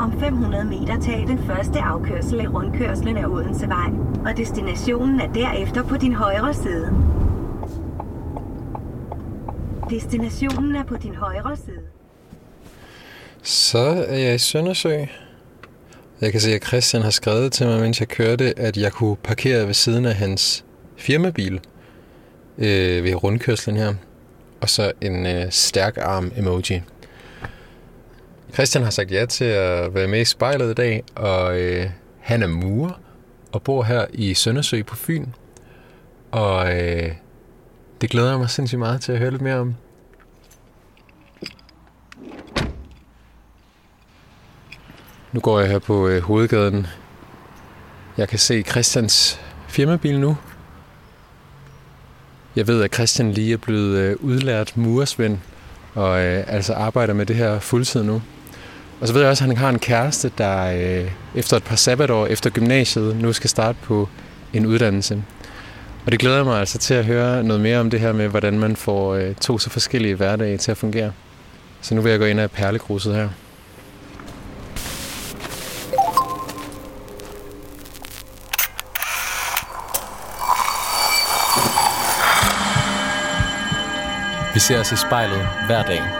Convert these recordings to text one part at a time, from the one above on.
Om 500 meter tag den første afkørsel af rundkørslen af Odensevej, og destinationen er derefter på din højre side. Destinationen er på din højre side. Så er jeg i Søndersø. Jeg kan se, at Christian har skrevet til mig, mens jeg kørte, at jeg kunne parkere ved siden af hans firmabil øh, ved rundkørslen her. Og så en øh, stærk arm emoji. Christian har sagt ja til at være med i spejlet i dag, og øh, han er murer og bor her i Søndersø på Fyn. Og øh, det glæder jeg mig sindssygt meget til at høre lidt mere om. Nu går jeg her på øh, hovedgaden. Jeg kan se Christians firmabil nu. Jeg ved, at Christian lige er blevet øh, udlært muresvend, og øh, altså arbejder med det her fuldtid nu. Og så ved jeg også, at han har en kæreste, der øh, efter et par sabbatår efter gymnasiet nu skal starte på en uddannelse. Og det glæder mig altså til at høre noget mere om det her med, hvordan man får øh, to så forskellige hverdage til at fungere. Så nu vil jeg gå ind af perlegruset her. Vi ser os i spejlet hver dag.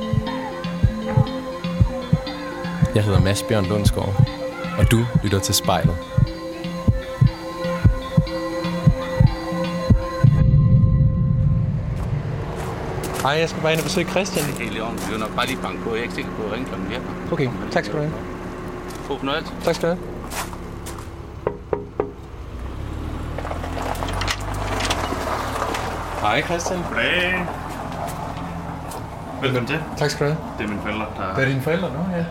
Jeg hedder Mads Bjørn Lundsgaard, og du lytter til spejlet. Hej, jeg skal bare ind og besøge Christian. Helt i orden. Vi er nok bare lige banke på. Jeg er ikke sikker på, at ringe klokken virker. Okay, tak skal du have. God fornøjelse. Tak skal du have. Hej Christian. Goddag. Velkommen til. Tak skal du have. Det er mine forældre, der... Hvad er dine forældre nu? Ja.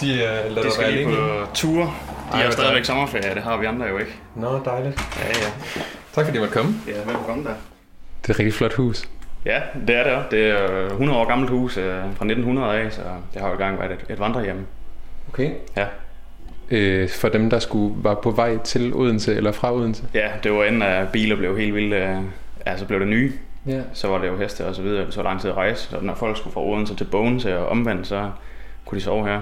De uh, lader De skal være lige på tur. De Ej, har stadigvæk sommerferie, det har vi andre jo ikke. Nå, dejligt. Ja, ja. Tak fordi du måtte komme. Ja, velkommen der. Det er et rigtig flot hus. Ja, det er det også. Det er øh, 100 år gammelt hus øh, fra 1900 af, så det har jo i gang været et, et vandrehjem. Okay. Ja. Øh, for dem, der skulle var på vej til Odense eller fra Odense. ja, det var inden at biler blev helt vildt... Øh, ja, så blev det nye. Ja. Så var det jo heste og så videre. Så lang tid at rejse. Så når folk skulle fra Odense til Bogense og omvendt, så kunne de sove her.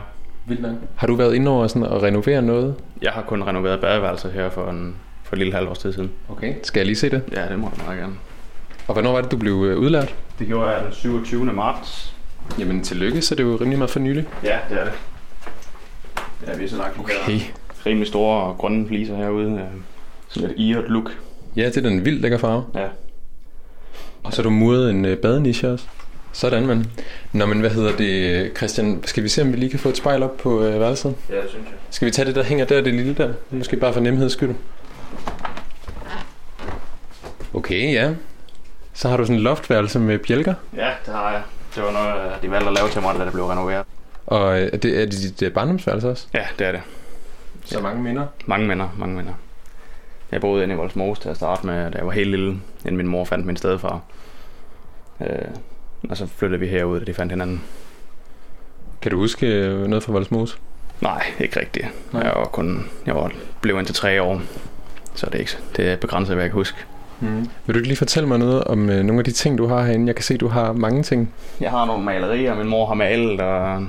Vildt nok. Har du været inde over sådan at renovere noget? Jeg har kun renoveret badeværelset her for en, for et lille halvt års tid siden. Okay. Skal jeg lige se det? Ja, det må du meget gerne. Og hvornår var det, du blev øh, udlært? Det gjorde jeg den 27. marts. Jamen tillykke, så det er jo rimelig meget for nylig. Ja, det er det. Ja, vi er så lagt Okay. rimelig store og grønne fliser herude. øh, Sådan lidt iret look. Ja, det er den vildt lækker farve. Ja. Og så har du muret en øh, badeniche også. Sådan, man. Nå, men hvad hedder det, Christian? Skal vi se, om vi lige kan få et spejl op på øh, værelset? Ja, det synes jeg. Skal vi tage det, der hænger der, det lille der? Måske bare for nemheds skyld. Okay, ja. Så har du sådan en loftværelse med bjælker. Ja, det har jeg. Det var noget, de valgte at lave til mig, da det blev renoveret. Og øh, er det, er det dit øh, barndomsværelse også? Ja, det er det. Så mange minder. Mange minder, mange minder. Jeg boede inde i Voldsmose til at starte med, da jeg var helt lille, inden min mor fandt min stedfar. Øh, og så flyttede vi herud, da de fandt hinanden. Kan du huske øh, noget fra Voldsmose? Nej, ikke rigtigt. Nej. Jeg var kun, jeg var, blev indtil tre år. Så det er, ikke, det er begrænset, hvad jeg kan huske. Mm. Vil du ikke lige fortælle mig noget om øh, nogle af de ting, du har herinde? Jeg kan se, du har mange ting. Jeg har nogle malerier, min mor har malet, og,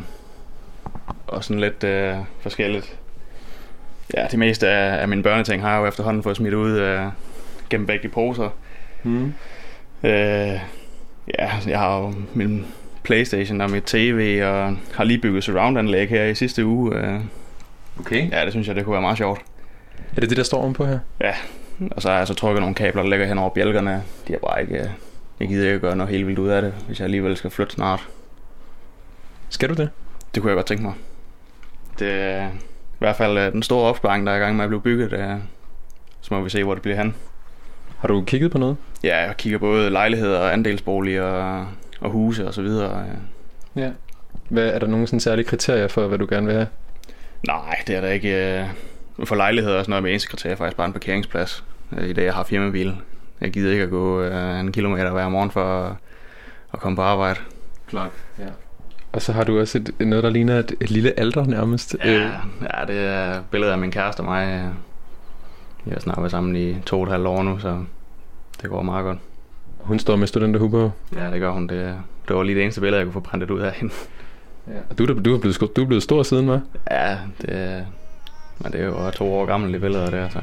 og sådan lidt øh, forskelligt. Ja, det meste af, af mine børneting har jeg jo efterhånden fået smidt ud øh, gennem begge poser. Mm. Øh, ja, jeg har jo min Playstation og mit tv, og har lige bygget surround-anlæg her i sidste uge. Øh, Okay. ja, det synes jeg, det kunne være meget sjovt. Er det det, der står ovenpå her? Ja, og så har jeg så trykket nogle kabler, der ligger hen over bjælkerne. De har bare ikke... øh, Jeg gider ikke gøre noget helt vildt ud af det, hvis jeg alligevel skal flytte snart. Skal du det? Det kunne jeg godt tænke mig. Det er i hvert fald øh, den store opsparing, der er i gang med at blive bygget. Er, så må vi se, hvor det bliver hen. Har du kigget på noget? Ja, jeg kigger både lejligheder og andelsboliger og, og huse og så videre. Ja. Hvad, er der nogle sådan særlige kriterier for, hvad du gerne vil have? Nej, det er der ikke. øh, For lejlighed og sådan noget med ensekretær er faktisk bare en parkeringsplads. øh, I dag jeg har firmabil. Jeg gider ikke at gå øh, en kilometer hver morgen for at, komme på arbejde. Klart, ja. Og så har du også et, noget, der ligner et, et lille alter nærmest. Ja, Øh, ja, det er billedet af min kæreste og mig. Vi har snart været sammen i to og et halvt år nu, så det går meget godt. hun står med studenterhue på. Ja, det gør hun. Det, det var lige det eneste billede, jeg kunne få printet ud af hende. Ja. Og du, er- du, er blevet, du er blevet stor siden, hva'? Ja, det, men det er jo to år gammelt, det billede der, så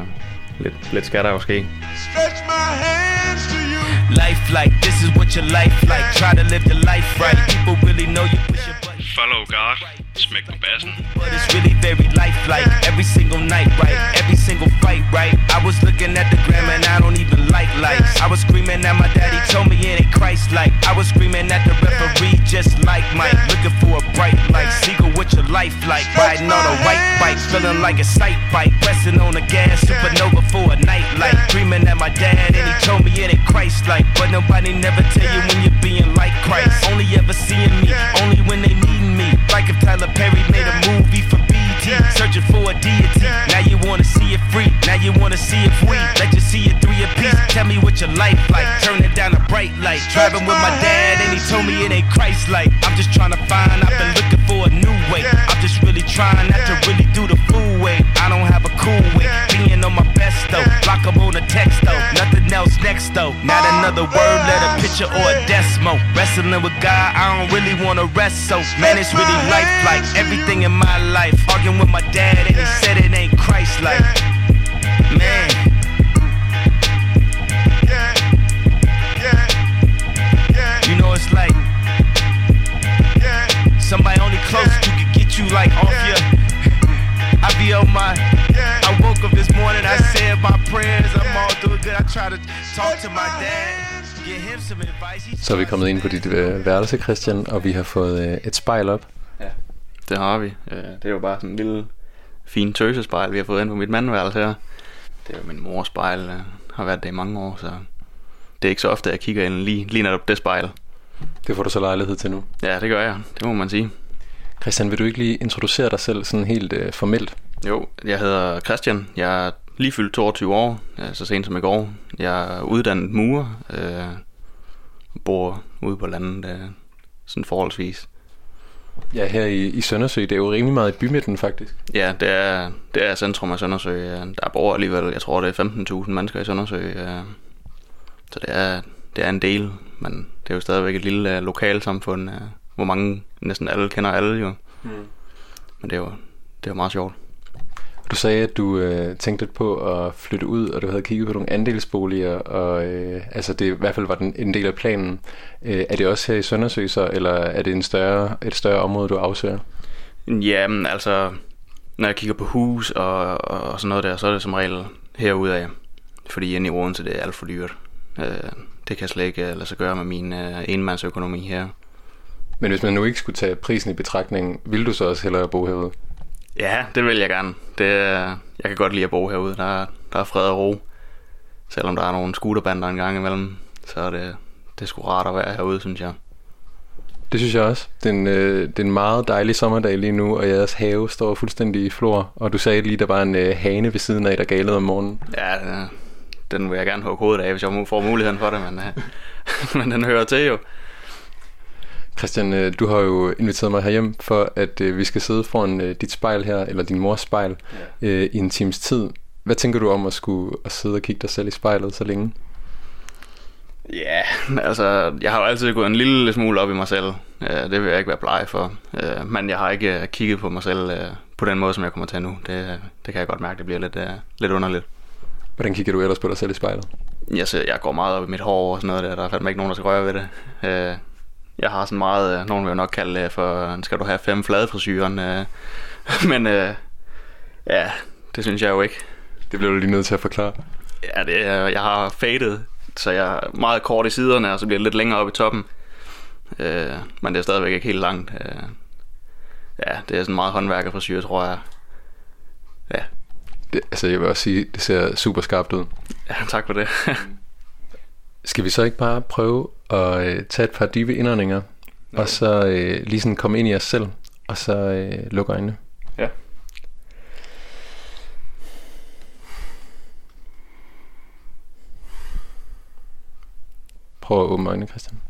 lidt, lidt skal der jo ske. Stretch my hands to you. Life like this is what your life like. Try to live your life right. People really know you push your button. Follow God. Smæk på bassen. But it's really very lifelike. Every single night, right? Every single fight, right? I was looking at the gram and I don't even like lights. I was screaming at my daddy, told me it ain't Christ like. I was screaming at the referee, just like Mike. Looking for a bright light. Seagull, what your life like? Riding on a white bike, feeling like a sight bike. Pressing on the gas, supernova for a night light. Dreaming at my dad and he told me it ain't Christ like. But nobody never tell you when you're being like Christ. Only ever seeing me, only when they need me. Like if Tyler Perry made a movie for BT, searching for a deity. Now you wanna see it free, now you wanna see it free. Let you see it three apiece. Tell me what your life like. Turn it down a bright light. Driving with my dad and he told me it ain't Christ like. I'm just trying to find, I've been looking for a new way. I'm just really trying not to really do the fool way. I don't have a cool way. Being on my best though. Block 'em on a text though. Nothing else next though. Not another word, let a picture or a desmo. Wrestling with God, I don't really wanna rest so. Man, it's really life like everything in my life. Arguing with my dad and he said it ain't Christ like. Man. You know it's like somebody only close to could get you like off your. I be on my. I woke up this morning, I said my prayers, I'm all doing good. I try to talk to my dad, get him some advice. He Så er vi kommet ind på dit øh, værelse, Christian, og vi har fået øh, et spejl op. Det har vi. Øh, Det er jo bare sådan en lille fin tøsespejl, vi har fået ind på mit mandværelse her. Det er jo min mors spejl, øh, har været det i mange år, så det er ikke så ofte, jeg kigger ind lige, lige netop det spejl. Det får du så lejlighed til nu. Ja, det gør jeg. Det må man sige. Christian, vil du ikke lige introducere dig selv sådan helt øh, formelt? Jo, jeg hedder Christian. Jeg er lige fyldt 22 år, øh, så sent som i går. Jeg er uddannet murer. Øh, bor ude på landet, øh, sådan forholdsvis. Ja, her i, i Søndersø, det er jo rimelig meget i bymidten faktisk. Ja, det er, det er centrum af Søndersø. Der bor alligevel, jeg tror det er 15.000 mennesker i Søndersø. Så det er, det er en del, men det er jo stadigvæk et lille øh, lokalsamfund, øh, hvor mange, næsten alle kender alle jo. Mm. Men det er jo, det er jo meget sjovt. Du sagde, at du øh, tænkte lidt på at flytte ud, og du havde kigget på nogle andelsboliger, og øh, altså det i hvert fald var den, en del af planen. Øh, er det også her i Søndersø så, eller er det en større, et større område, du afsøger? Jamen, altså, når jeg kigger på hus og, og sådan noget der, så er det som regel herude af. Fordi inde i Odense, det er alt for dyrt. Øh, det kan jeg slet ikke lade sig gøre med min øh, enmandsøkonomi her. Men hvis man nu ikke skulle tage prisen i betragtning, ville du så også hellere bo herude? Ja, det vil jeg gerne. Det, er- jeg kan godt lide at bo herude. Der, er- der er fred og ro. Selvom der er nogle scooterbander en gang imellem, så er det, det er sgu rart at være herude, synes jeg. Det synes jeg også. Det er en, øh, det er en meget dejlig sommerdag lige nu, og jeres have står fuldstændig i flor. Og du sagde lige, der var en øh, hane ved siden af, der galede om morgenen. Ja, den, den vil jeg gerne hugge hovedet af, hvis jeg får muligheden for det, men, øh, men den hører til jo. Christian, øh, du har jo inviteret mig herhjem for, at øh, vi skal sidde foran øh, dit spejl her, eller din mors spejl, øh, i en times tid. Hvad tænker du om at skulle at sidde og kigge dig selv i spejlet så længe? Ja, altså, jeg har jo altid gået en lille smule op i mig selv. Det vil jeg ikke være bleg for. Men jeg har ikke kigget på mig selv på den måde, som jeg kommer til nu. Det, det kan jeg godt mærke, det bliver lidt, lidt underligt. Hvordan kigger du ellers på dig selv i spejlet? Jeg, ser, jeg går meget op i mit hår og sådan noget der. Der er fandme ikke nogen, der skal røre ved det. Jeg har sådan meget, øh, nogen vil jo nok kalde det for, skal du have fem flade frisyren. øh. Men øh, ja, det synes jeg jo ikke. Det bliver du lige nødt til at forklare. Ja, det er, jeg har fadet, så jeg er meget kort i siderne, og så bliver det lidt længere op i toppen. Øh, men det er stadigvæk ikke helt langt. Øh, ja, det er sådan meget håndværkerfrisyr, tror jeg. Ja, Det, altså jeg vil også sige, det ser super skarpt ud. ja tak for det. Skal vi så ikke bare prøve og øh, tage et par dybe indåndinger, okay. og så øh, lige sådan komme ind i os selv, og så øh, lukke øjnene. Ja. Prøv at åbne øjnene, Christian.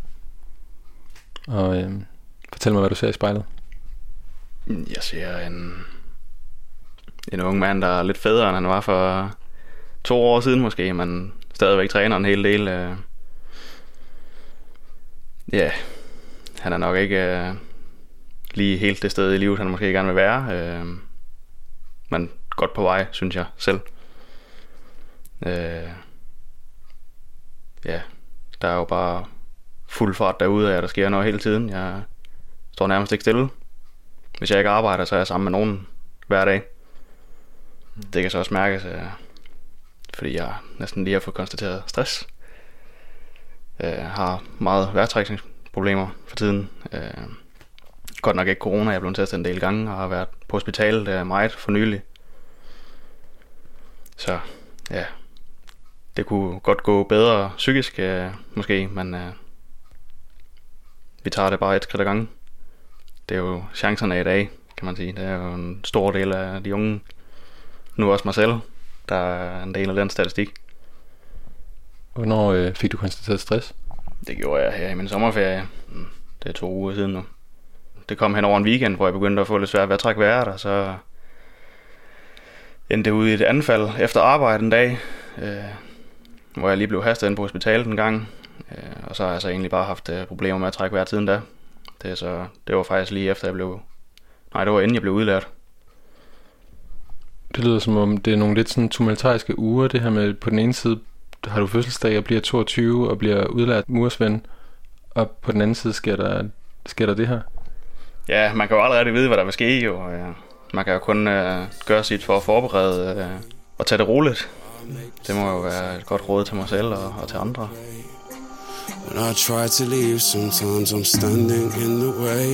Og øh, fortæl mig, hvad du ser i spejlet. Jeg ser en, en ung mand, der er lidt federe, end han var for to år siden måske, men stadigvæk træner en hel del. Øh Ja, han er nok ikke øh, lige helt det sted i livet, han måske gerne vil være. øh, Men godt på vej, synes jeg selv. Øh, ja, der er jo bare fuld fart derude af, der sker noget hele tiden. Jeg står nærmest ikke stille. Hvis jeg ikke arbejder, så er jeg sammen med nogen hver dag. Det kan så også mærkes, øh, fordi jeg næsten lige har fået konstateret stress øh, har meget vejrtrækningsproblemer for tiden. Øh, Godt nok ikke corona, jeg er blevet testet en del gange og har været på hospitalet øh, meget for nylig. Så ja, det kunne godt gå bedre psykisk øh, måske, men øh, vi tager det bare et skridt ad gangen. Det er jo chancerne i dag, kan man sige. Det er jo en stor del af de unge, nu også mig selv, der er en del af den statistik. Hvornår øh, fik du konstateret stress? Det gjorde jeg her i min sommerferie. Mm, Det er to uger siden nu. Det kom hen over en weekend, hvor jeg begyndte at få lidt svært ved at trække vejret, og så endte det ud i et anfald efter arbejde en dag, øh, hvor jeg lige blev hastet ind på hospitalet en gang, øh, og så har jeg så egentlig bare haft øh, problemer med at trække vejret siden da. Det, er så, det var faktisk lige efter jeg blev, nej det var inden jeg blev udlært. Det lyder som om, det er nogle lidt sådan tumultariske uger, det her med, på den ene side har du fødselsdag og bliver 22 og bliver udlært mursvend, og på den anden side sker der, sker der det her. Ja, man kan jo aldrig rigtig vide, hvad der vil ske, jo. og, Ja. Man kan jo kun øh, gøre sit for at forberede øh, og tage det roligt. Det må jo være et godt råd til mig selv og, og til andre. When I try to leave, sometimes I'm standing in the way.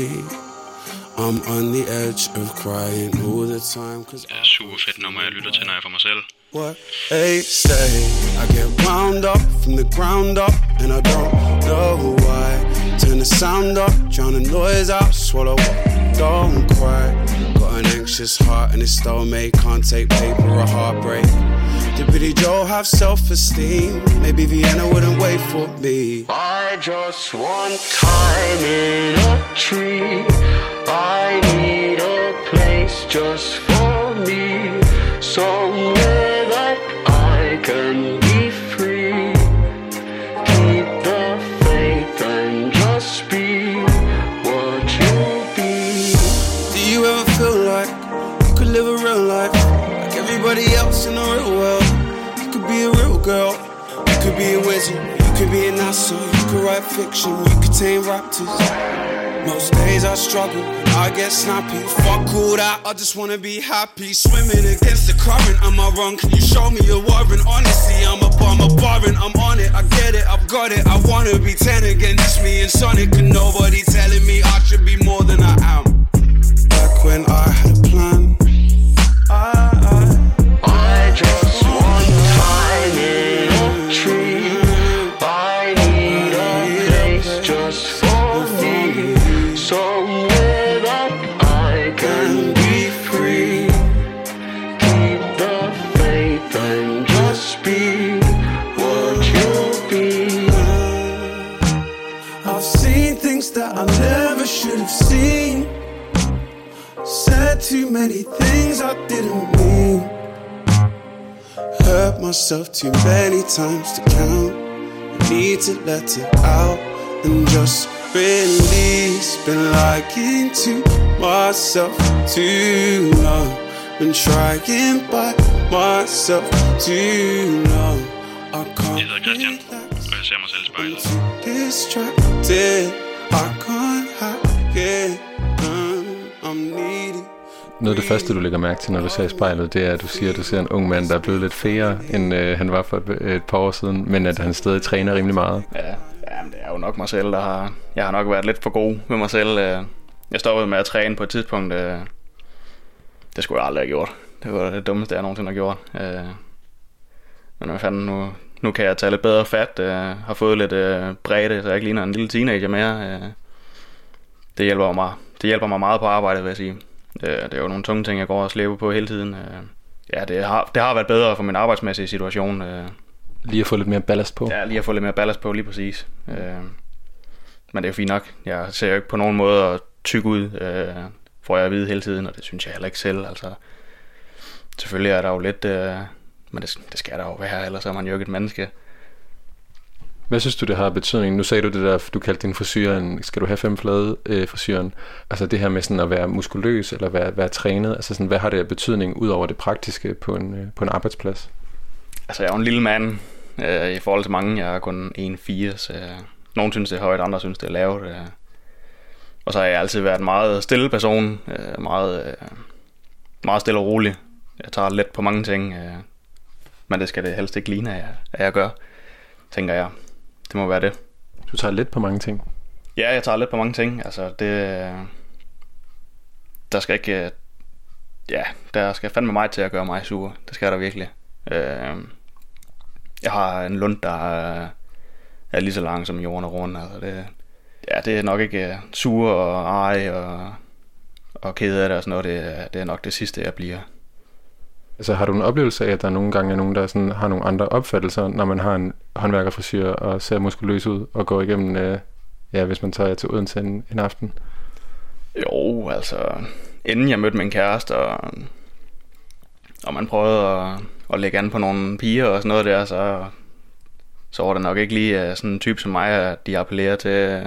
I'm on the edge of crying all the time. Cause Det er super fedt nummer, jeg lytter til, når jeg for mig selv. What they say, I get wound up from the ground up, and I don't know why. Turn the sound up, drown the noise out, swallow up, don't cry. Got an anxious heart, and it's stomach, can't take paper or heartbreak. Did Billy Joe have self-esteem? Maybe Vienna wouldn't wait for me. I just want time in a tree. I need a place just for me. Somewhere wizard, you could be an asshole, you could write fiction, you could tame raptors. Most days I struggle, I get snappy. Fuck all that, I just wanna be happy. Swimming against the current, am I wrong? Can you show me a warrant? Honestly, I'm a bum, a I'm on it, I get it, I've got it. I wanna be 10 again, just me and Sonic, and nobody telling me I should be more than I am. Back when I had a plan. I Somewhere that I can be free. Keep the faith and just be what you'll be. I've seen things that I never should have seen. Said too many things I didn't mean. Hurt myself too many times to count. Need to let it out and just release. Been lying to myself too long. Been trying by myself too long. I can't hedder Christian, og jeg ser mig selv i spejlet. distracted. I can't hack it. I'm needy. Noget af det første, du lægger mærke til, når du ser i spejlet, det er, at du siger, at du ser en ung mand, der er blevet lidt færre, end øh, han var for et, et par år siden, men at han stadig træner rimelig meget. Ja, ja men det er jo nok mig selv, der har... Jeg har nok været lidt for god med mig selv. Øh. Jeg stoppede med at træne på et tidspunkt. Øh. Det skulle jeg aldrig have gjort. Det var det dummeste, jeg nogensinde har gjort. Øh. Men hvad fanden, nu, nu kan jeg tage lidt bedre fat. Jeg Har fået lidt bredde, så jeg ikke ligner en lille teenager mere. Det hjælper mig, det hjælper mig meget på arbejdet, vil jeg sige. Det, det er jo nogle tunge ting, jeg går og slæber på hele tiden. Ja, det har, det har været bedre for min arbejdsmæssige situation lige at få lidt mere ballast på. Ja, lige at få lidt mere ballast på, lige præcis. Øh, men det er jo fint nok. Jeg ser jo ikke på nogen måde at tykke ud, øh, får jeg at vide hele tiden, og det synes jeg heller ikke selv. Altså, selvfølgelig er der jo lidt, øh, men det, det skal der jo være, ellers er man jo ikke et menneske. Hvad synes du, det har betydning? Nu sagde du det der, du kaldte din frisyr, en, skal du have fem flade øh, frisyren? Altså det her med sådan at være muskuløs eller være, være trænet, altså sådan, hvad har det af betydning ud over det praktiske på en, øh, på en arbejdsplads? Altså, jeg er jo en lille mand øh, i forhold til mange. Jeg er kun 1,4, så øh, nogen synes, det er højt, andre synes, det er lavt. Øh. Og så har jeg altid været en meget stille person, øh, meget, øh, meget stille og rolig. Jeg tager let på mange ting, øh, men det skal det helst ikke ligne, at jeg, at jeg gør, tænker jeg. Det må være det. Du tager lidt på mange ting. Ja, jeg tager lidt på mange ting. Altså, det... Der skal ikke... øh, Ja, der skal fandme mig til at gøre mig sur. Det skal der virkelig. Øh, jeg har en lund, der er, lige så lang som jorden er rundt. Altså, det, ja, det er nok ikke øh, sur og ej og, og ked af det og sådan noget. Det, er- det er nok det sidste, jeg bliver. Altså har du en oplevelse af, at der nogle gange er nogen, der sådan har nogle andre opfattelser, når man har en håndværkerfrisyr og ser muskuløs ud og går igennem, øh, ja, hvis man tager til Odense en, en aften? Jo, altså, inden jeg mødte min kæreste, og, og man prøvede at, at lægge an på nogle piger og sådan noget der, så, så var det nok ikke lige øh, sådan en type som mig, at de appellerer til. øh,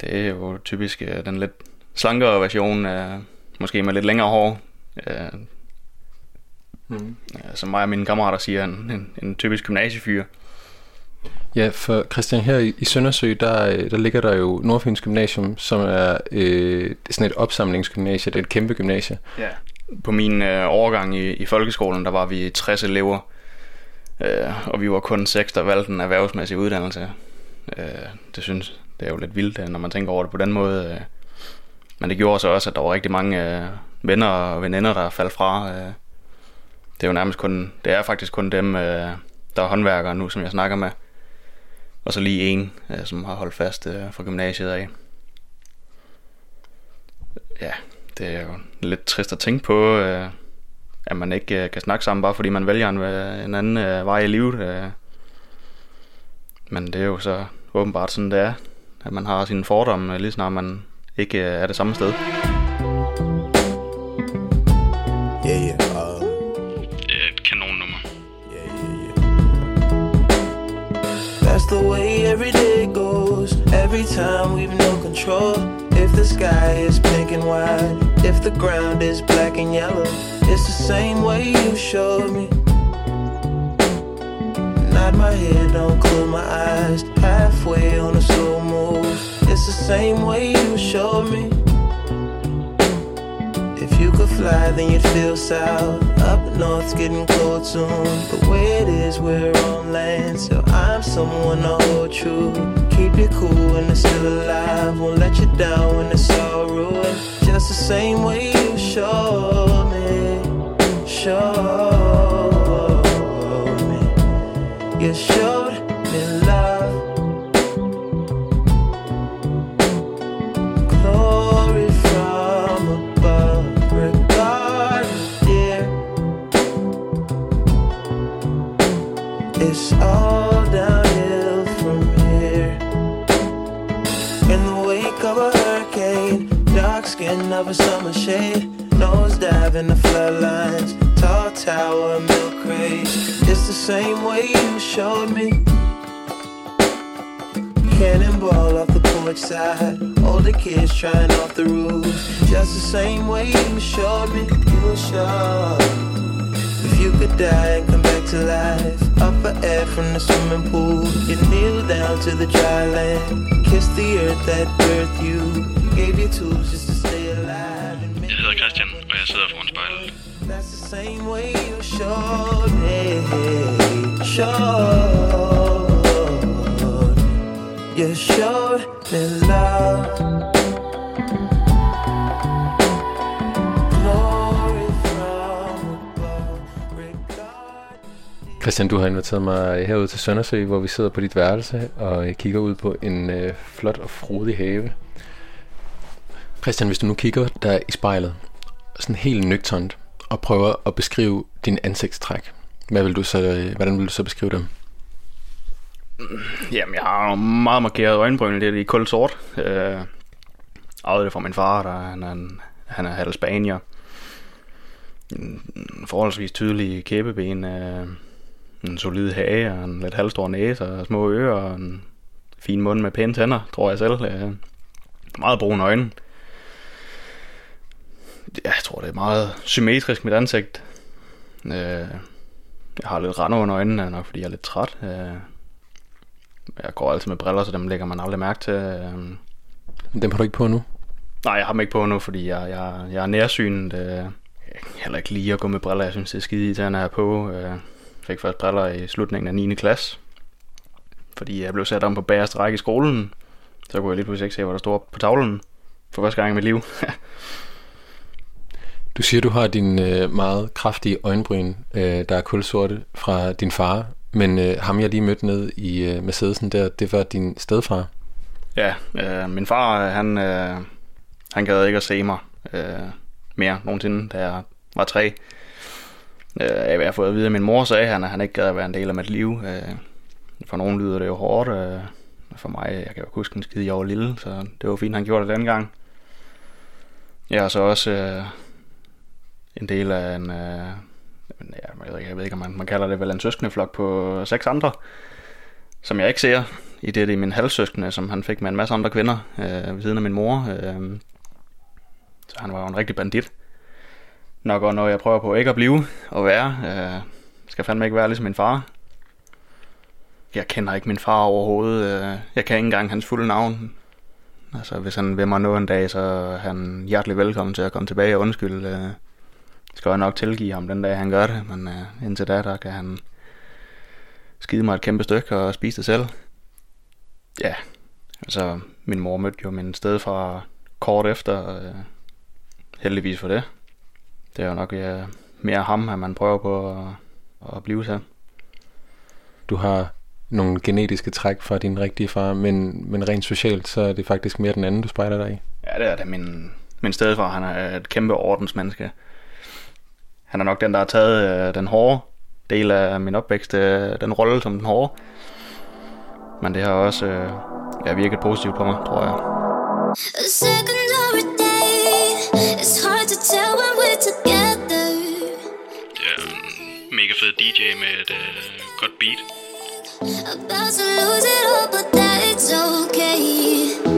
Det er jo typisk øh, den lidt slankere version, måske med lidt længere hår. Mm. Som mig og mine kammerater siger, en, en, en typisk gymnasiefyr. Ja, for Christian, her i, i Søndersø, der, der ligger der jo Nordfyns Gymnasium, som er øh, sådan et opsamlingsgymnasie, det er et kæmpe gymnasie. Ja. På min øh, overgang i, i folkeskolen, der var vi 60 elever, øh, og vi var kun seks, der valgte en erhvervsmæssig uddannelse. Øh, det synes det er jo lidt vildt, øh, når man tænker over det på den måde. Øh. Men det gjorde så også, at der var rigtig mange øh, venner og veninder, der faldt fra. Øh. Det er jo nærmest kun, det er faktisk kun dem, øh, der er håndværkere nu, som jeg snakker med. Og så lige en, øh, som har holdt fast øh, fra gymnasiet af. Ja, det er jo lidt trist at tænke på, øh, at man ikke øh, kan snakke sammen, bare fordi man vælger en, øh, en anden øh, vej i livet. Øh. Men det er jo så åbenbart sådan, det er, at man har sine fordomme, øh, lige snart man ikke øh, er det samme sted. Yeah, yeah. Uh, Det er et kanonnummer. yeah, yeah, yeah. That's the way every day goes. Every time we've no control. The sky is pink and white, if the ground is black and yellow, it's the same way you showed me. Nod my head, don't close my eyes. Halfway on a slow move. It's the same way you showed me. If you could fly, then you'd feel south. Up north's getting cold soon. The way it is, we're on land. So I'm someone to hold true. Keep you cool when it's still alive. Won't let you down when it's all ruined. Just the same way you showed me. Showed me. You showed It's all downhill from here. In the wake of a hurricane, dark skin summer shade, nose dive in the floodlines, tall tower, milk crate. It's the same way you showed me. Cannonball off the porch side, older kids trying off the roof. Just the same way you showed me, you showed. If you could die and come to life, up for air from the swimming pool, you kneel down to the dry land, kiss the earth that birthed you, gave you tools just to stay alive. And Jeg hedder Christian, og jeg sidder foran spejlet. That's the same way you showed me, showed. You showed me love. Christian, du har inviteret mig herud til Søndersø, hvor vi sidder på dit værelse og kigger ud på en øh, flot og frodig have. Christian, hvis du nu kigger der i spejlet, sådan helt nøgternt, og prøver at beskrive din ansigtstræk. Hvad vil du så, øh, hvordan vil du så beskrive dem? Jamen, jeg har nogle meget markeret øjenbryn, det er i kold sort. Øh, arvede det fra min far, der han er, en, han er halv spanier. En forholdsvis tydelig kæbeben, øh, en solid hage, og en lidt halvstor næse, og små ører, og en fin mund med pæne tænder, tror jeg selv. Øh, meget brune øjne. Jeg tror, det er meget symmetrisk, mit ansigt. Øh, jeg har lidt rande under øjnene, nok fordi jeg er lidt træt. Øh, jeg går altid med briller, så dem lægger man aldrig mærke til. Øh, Dem har du ikke på nu? Nej, jeg har dem ikke på nu, fordi jeg, jeg, jeg er nærsynet. Øh, jeg kan heller ikke lide at gå med briller. Jeg synes, det er skide irriterende at have på. Øh, fik først briller i slutningen af 9. klasse. Fordi jeg blev sat om på bagerste række i skolen. Så kunne jeg lige pludselig ikke se, hvad der stod på tavlen. For første gang i mit liv. Du siger, du har din øh, meget kraftige øjenbryn, øh, der er kulsorte fra din far. Men øh, ham, jeg lige mødte ned i øh, Mercedesen der, det var din stedfar. ja, øh, min far, han, øh, han gad ikke at se mig øh, mere nogensinde, da jeg var tre. Øh, jeg har fået at vide, at min mor sagde, han, at han ikke gad at være en del af mit liv. Øh, for nogen lyder det jo hårdt. Øh, for mig, jeg kan jo huske en skide, jeg var lille, så det var fint, han gjorde det dengang. Jeg er så også øh, en del af en, øh, ja, jeg ved ikke, jeg ved ikke om man, man kalder det vel en søskendeflok på seks andre, som jeg ikke ser, i det, det er min halvsøskende, som han fik med en masse andre kvinder øh, ved siden af min mor. Øh, så han var jo en rigtig bandit. Nok også noget, jeg prøver på ikke at blive og være. Øh, skal fandme ikke være ligesom min far. Jeg kender ikke min far overhovedet. Øh, jeg kan ikke engang hans fulde navn. Altså, hvis han vil mig nå en dag, så er han hjertelig velkommen til at komme tilbage og undskylde. Øh, skal jeg nok tilgive ham den dag, han gør det. Men øh, indtil da, der kan han skide mig et kæmpe stykke og spise det selv. Ja, altså min mor mødte jo min stedfar kort efter. Øh, heldigvis for det. Det er jo nok ja, mere ham, at man prøver på at, at blive til. Du har nogle genetiske træk fra din rigtige far, men, men rent socialt, så er det faktisk mere den anden, du spejler dig i. Ja, det er det. Min, min stedfar, han er et kæmpe ordensmenneske. Han er nok den, der har taget øh, den hårde del af min opvækst, øh, den rolle som den hårde. Men det har også øh, ja, virket positivt på mig, tror jeg. A secondary DJ med et øh, godt beat. About to lose it all, but that's okay.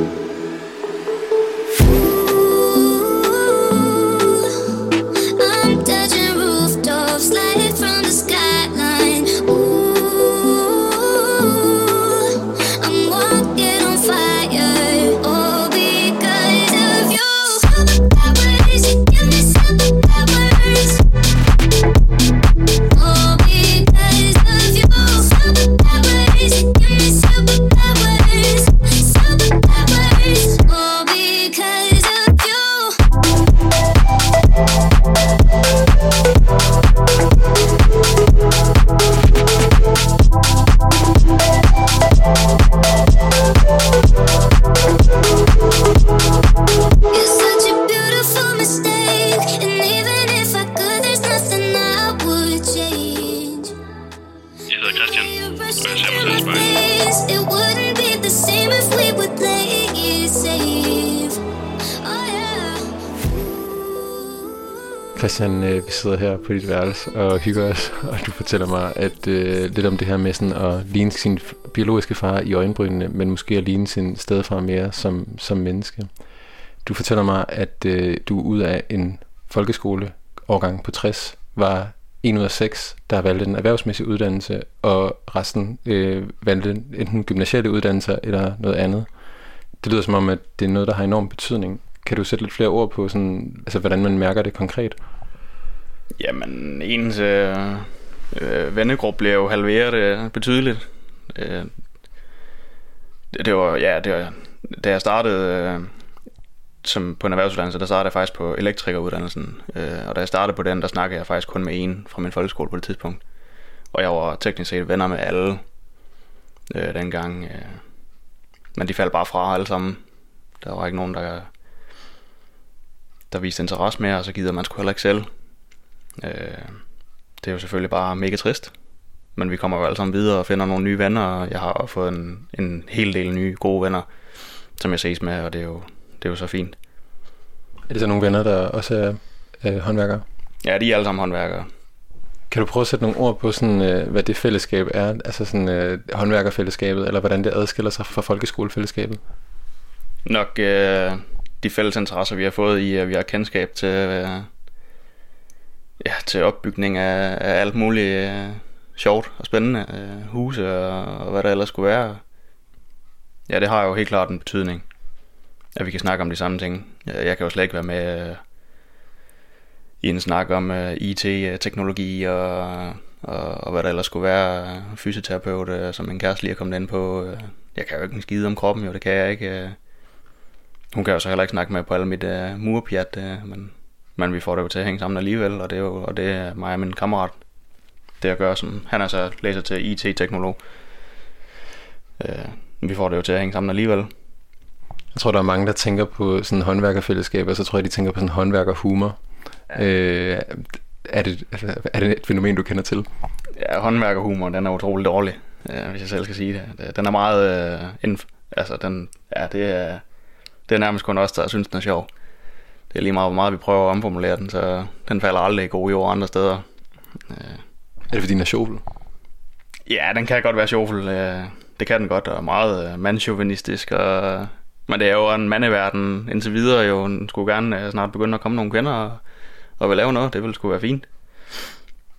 Christian, øh, vi sidder her på dit værelse og hygger os, og du fortæller mig at øh, lidt om det her med sådan at ligne sin biologiske far i øjenbrynene, men måske at ligne sin stedfar mere som, som menneske. Du fortæller mig, at øh, du ud af en folkeskoleårgang på 60 var en ud af seks, der valgte en erhvervsmæssig uddannelse, og resten øh, valgte enten gymnasiale uddannelser eller noget andet. Det lyder som om, at det er noget, der har enorm betydning. Kan du sætte lidt flere ord på, sådan, altså, hvordan man mærker det konkret? Jamen, ens øh, øh, vennegruppe blev jo halveret øh, betydeligt. Øh, det, det var, ja, det var, da jeg startede øh, som på en erhvervsuddannelse, der startede jeg faktisk på elektrikeruddannelsen. Øh, og da jeg startede på den, der snakkede jeg faktisk kun med en fra min folkeskole på det tidspunkt. Og jeg var teknisk set venner med alle øh, dengang. Øh, men de faldt bare fra alle sammen. Der var ikke nogen, der, der viste interesse mere, og så gider man sgu heller ikke selv. Øh, det er jo selvfølgelig bare mega trist. Men vi kommer jo alle sammen videre og finder nogle nye venner, og jeg har fået en, en hel del nye gode venner, som jeg ses med, og det er jo, det er jo så fint. Er det så nogle venner, der også er øh, håndværkere? Ja, de er alle sammen håndværkere. Kan du prøve at sætte nogle ord på, sådan, øh, hvad det fællesskab er? Altså sådan øh, håndværkerfællesskabet, eller hvordan det adskiller sig fra folkeskolefællesskabet? Nok øh, de fælles interesser, vi har fået i, at vi har kendskab til, øh, ja, til opbygning af, af alt muligt øh, sjovt og spændende. Øh, huse og, og hvad der ellers skulle være. Ja, det har jo helt klart en betydning, at vi kan snakke om de samme ting. Jeg, kan jo slet ikke være med øh, i en snak om øh, IT-teknologi øh, og, og, og hvad der ellers skulle være. Øh, fysioterapeut, øh, som min kæreste lige er kommet ind på. Øh, jeg kan jo ikke en skide om kroppen, jo, det kan jeg ikke. Øh. Hun kan jo så heller ikke snakke med på alle mit øh, murpjat, øh, men, men vi får det jo til at hænge sammen alligevel, og det er jo og det er mig og min kammerat, det at gøre, som han er så læser til IT-teknolog. Øh, vi får det jo til at hænge sammen alligevel. Jeg tror, der er mange, der tænker på sådan håndværkerfællesskaber, så tror jeg, de tænker på sådan håndværkerhumor. Ja. Øh, er, det, altså, er det et fænomen, du kender til? Ja, håndværkerhumor, den er utrolig dårlig, øh, hvis jeg selv skal sige det. Den er meget... Øh, indf- altså, den, ja, det er, det er nærmest kun os, der synes, den er sjov. Det er lige meget, hvor meget vi prøver at omformulere den, så den falder aldrig i gode jord andre steder. Øh, Er det fordi, den er sjovl? Ja, den kan godt være sjovfuld. øh, Det kan den godt, og meget øh, mandsjuvenistisk. Og, men det er jo en mandeverden indtil videre. Jo, den skulle gerne øh, snart begynde at komme nogle kvinder og, og vil lave noget. Det ville sgu være fint.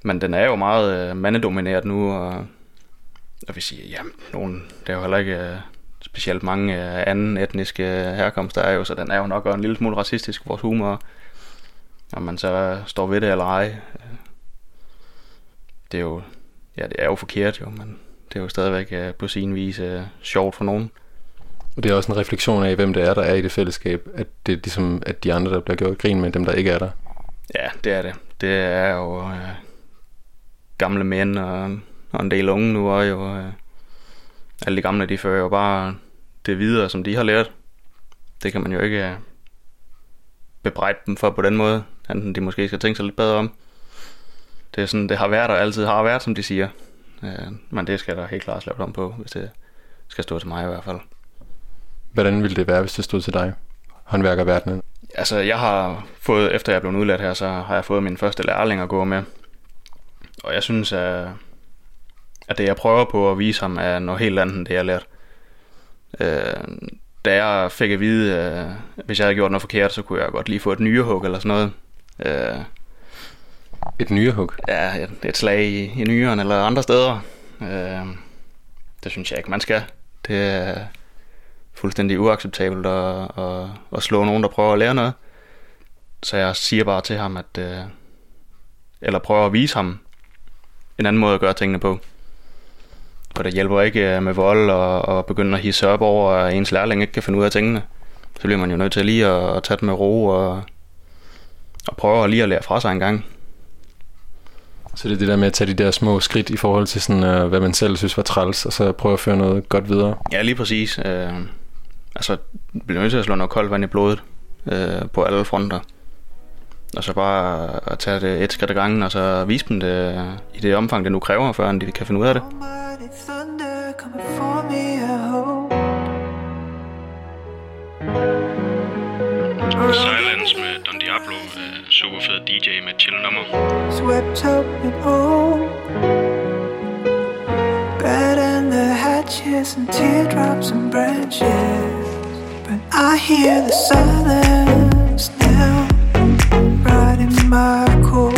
Men den er jo meget øh, mandedomineret nu, og, og vi siger, jamen, nogen, det er jo heller ikke øh, specielt mange øh, anden etniske herkomst, der er jo, så den er jo nok en lille smule racistisk, vores humor. Om man så står ved det eller ej. Det er jo, ja, det er jo forkert jo, men det er jo stadigvæk øh, på sin vis øh, sjovt for nogen. Og det er også en refleksion af, hvem det er, der er i det fællesskab. At det er ligesom, at de andre, der bliver gjort grin med, dem der ikke er der. Ja, det er det. Det er jo øh, gamle mænd og, og en del unge nu, og jo øh, alle de gamle, de fører jo bare det videre, som de har lært. Det kan man jo ikke øh, bebrejde dem for på den måde, enten de måske skal tænke sig lidt bedre om. Det er sådan, det har været og altid har været, som de siger. Øh, men det skal der helt klart lavet om på, hvis det skal stå til mig i hvert fald. Hvordan ville det være, hvis det stod til dig? Håndværkerverdenen. Altså, jeg har fået, efter jeg blev udlært her, så har jeg fået min første lærling at gå med. Og jeg synes, at, at det, jeg prøver på at vise ham, er noget helt andet, end det, jeg har lært. Øh, da jeg fik at vide, at hvis jeg havde gjort noget forkert, så kunne jeg godt lige få et nyrehug eller sådan noget. Øh, Et nyrehug? ja, et, et slag i, i nyren eller andre steder. Øh, det synes jeg ikke, man skal. Det er fuldstændig uacceptabelt at, at, at slå nogen, der prøver at lære noget. Så jeg siger bare til ham, at... Øh, eller prøver at vise ham en anden måde at gøre tingene på. For det hjælper ikke øh, med vold og, og begynde at hisse op over, at ens lærling ikke kan finde ud af tingene. Så bliver man jo nødt til lige at, at tage det med ro og, og prøve lige at lære fra sig en gang. Så det er det der med at tage de der små skridt i forhold til sådan, uh, hvad man selv synes var træls, og så prøve at føre noget godt videre. Ja, lige præcis. Øh, altså, bliver nødt til at slå noget koldt vand i blodet øh, på alle fronter. Og så bare at tage det et skridt ad gangen, og så vise dem det i det omfang, det nu kræver, før de kan finde ud af det. Silence med Don Diablo, super fed DJ med chill nummer. Swept up in old. Bed and the hatches and teardrops and branches. But I hear the silence now, my core.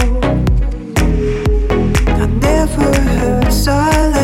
I never heard silence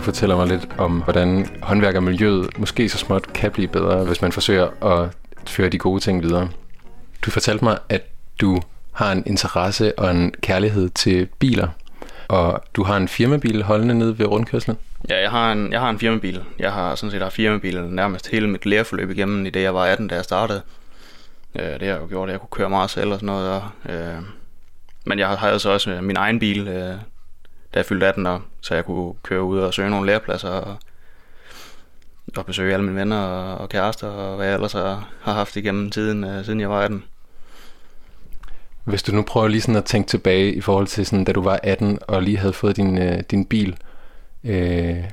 du fortæller mig lidt om, hvordan håndværkermiljøet måske så småt kan blive bedre, hvis man forsøger at føre de gode ting videre. Du fortalte mig, at du har en interesse og en kærlighed til biler, og du har en firmabil holdende nede ved rundkørslen. Ja, jeg har en, jeg har en firmabil. Jeg har sådan set har firmabil nærmest hele mit læreforløb igennem, i det jeg var 18, da jeg startede. Øh, det har jeg jo gjort, at jeg kunne køre meget selv og sådan noget. Og, øh, men jeg har, så altså også min egen bil, øh, da jeg fyldte 18 år, så jeg kunne køre ud og søge nogle lærepladser og, og besøge alle mine venner og, og kærester og hvad jeg ellers har, har haft igennem tiden, øh, siden jeg var 18. Hvis du nu prøver lige sådan at tænke tilbage i forhold til sådan, da du var 18 og lige havde fået din, øh, din bil, øh,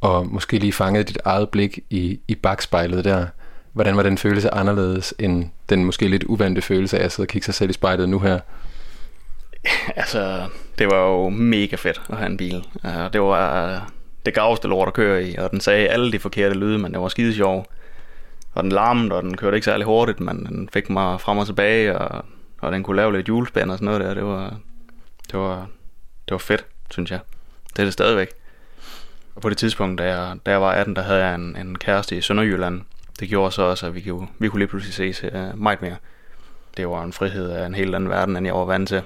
og måske lige fanget dit eget blik i, i bagspejlet der, hvordan var den følelse anderledes end den måske lidt uvante følelse af at sidde og kigge sig selv i spejlet nu her? altså, det var jo mega fedt at have en bil. Uh, det var uh, det gaveste lort at køre i, og den sagde alle de forkerte lyde, men det var skide sjov. Og den larmede, og den kørte ikke særlig hurtigt, men den fik mig frem og tilbage, og, og den kunne lave lidt julespænd og sådan noget der. Det var, det var, det var fedt, synes jeg. Det er det stadigvæk. Og på det tidspunkt, da jeg, da jeg var 18, der havde jeg en, en kæreste i Sønderjylland. Det gjorde så også, at vi kunne, vi kunne lige pludselig ses uh, meget mere. Det var en frihed af en helt anden verden, end jeg var vant til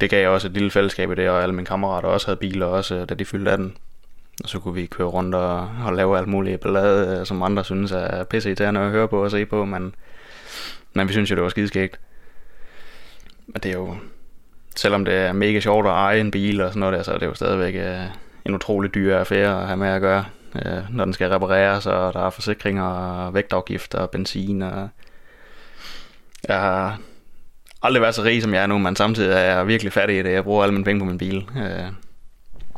det gav også et lille fællesskab i det, og alle mine kammerater også havde biler, også da de fyldte 18. Og så kunne vi køre rundt og, og lave alt muligt ballade, øh, som andre synes er pisse irriterende at høre på og se på, men, men vi synes jo, det var skideskægt. Men det er jo, selvom det er mega sjovt at eje en bil og sådan noget der, så er det jo stadigvæk øh, en utrolig dyr affære at have med at gøre, øh, når den skal repareres, og der er forsikringer og vægtafgifter og benzin. Og jeg har aldrig været så rig, som jeg er nu, men samtidig er jeg virkelig fattig i det. Jeg bruger alle mine penge på min bil. Øh,